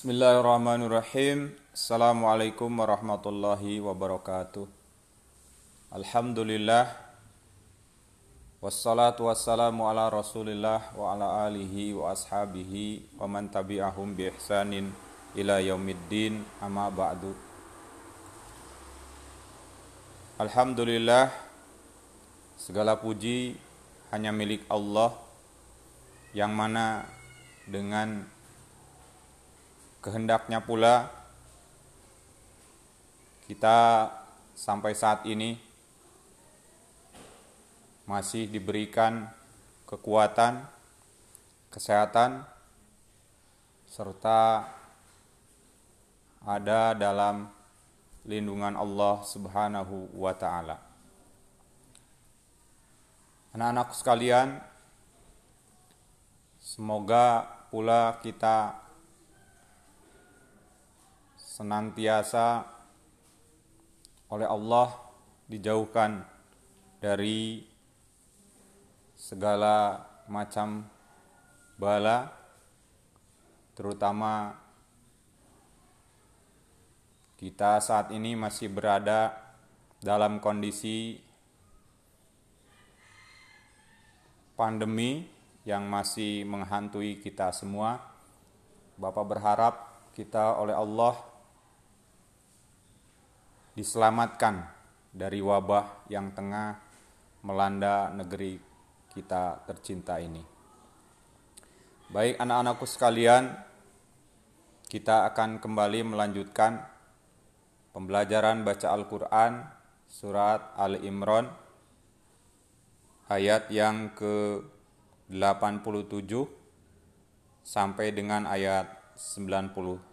Bismillahirrahmanirrahim. Assalamualaikum warahmatullahi wabarakatuh. Alhamdulillah. Wassalatu wassalamu ala rasulillah wa ala alihi wa ashabihi wa man tabi'ahum bi ihsanin ila yaumiddin amma ba'du. Alhamdulillah. Segala puji hanya milik Allah yang mana dengan kehendaknya pula kita sampai saat ini masih diberikan kekuatan, kesehatan, serta ada dalam lindungan Allah Subhanahu wa Ta'ala. Anak-anakku sekalian, semoga pula kita senantiasa oleh Allah dijauhkan dari segala macam bala, terutama kita saat ini masih berada dalam kondisi pandemi yang masih menghantui kita semua. Bapak berharap kita oleh Allah diselamatkan dari wabah yang tengah melanda negeri kita tercinta ini. Baik anak-anakku sekalian, kita akan kembali melanjutkan pembelajaran baca Al-Quran surat Al Imran ayat yang ke-87 sampai dengan ayat 91.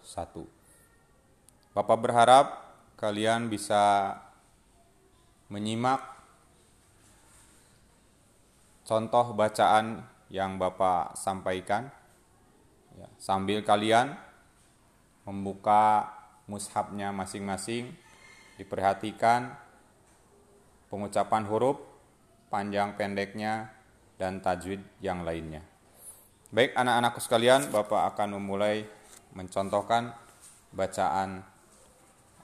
Bapak berharap kalian bisa menyimak contoh bacaan yang Bapak sampaikan ya, sambil kalian membuka mushafnya masing-masing diperhatikan pengucapan huruf panjang pendeknya, dan tajwid yang lainnya. Baik anak-anakku sekalian, Bapak akan memulai mencontohkan bacaan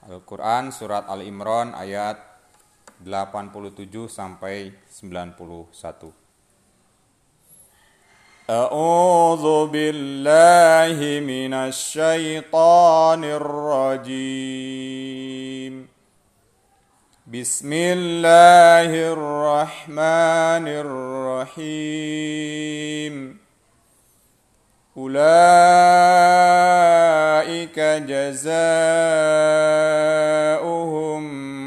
Al-Quran Surat Al-Imran ayat 87 sampai 91 A'udzu billahi minasy syaithanir rajim. Bismillahirrahmanirrahim. Ulaika jazaa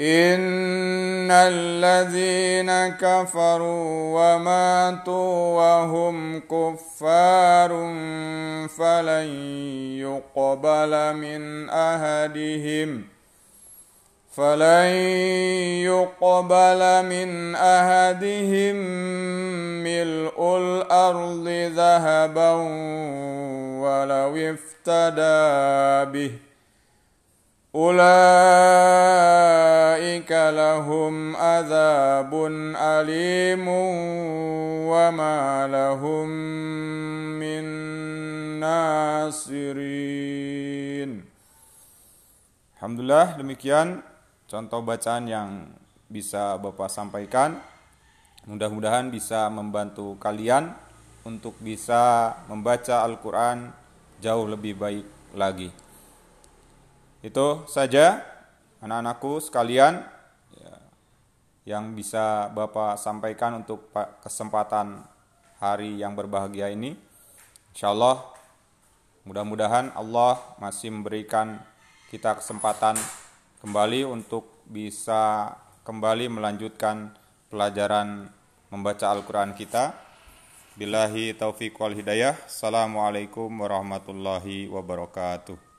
إن الذين كفروا وماتوا وهم كفار فلن يقبل من أهدهم فلن يقبل من أحدهم ملء الأرض ذهبا ولو افتدى به Ulaika lahum adzabun alimun wa ma lahum min nasirin. Alhamdulillah demikian contoh bacaan yang bisa Bapak sampaikan. Mudah-mudahan bisa membantu kalian untuk bisa membaca Al-Quran jauh lebih baik lagi. Itu saja anak-anakku sekalian ya, yang bisa Bapak sampaikan untuk kesempatan hari yang berbahagia ini. Insya Allah mudah-mudahan Allah masih memberikan kita kesempatan kembali untuk bisa kembali melanjutkan pelajaran membaca Al-Quran kita. Billahi taufiq wal hidayah. Assalamualaikum warahmatullahi wabarakatuh.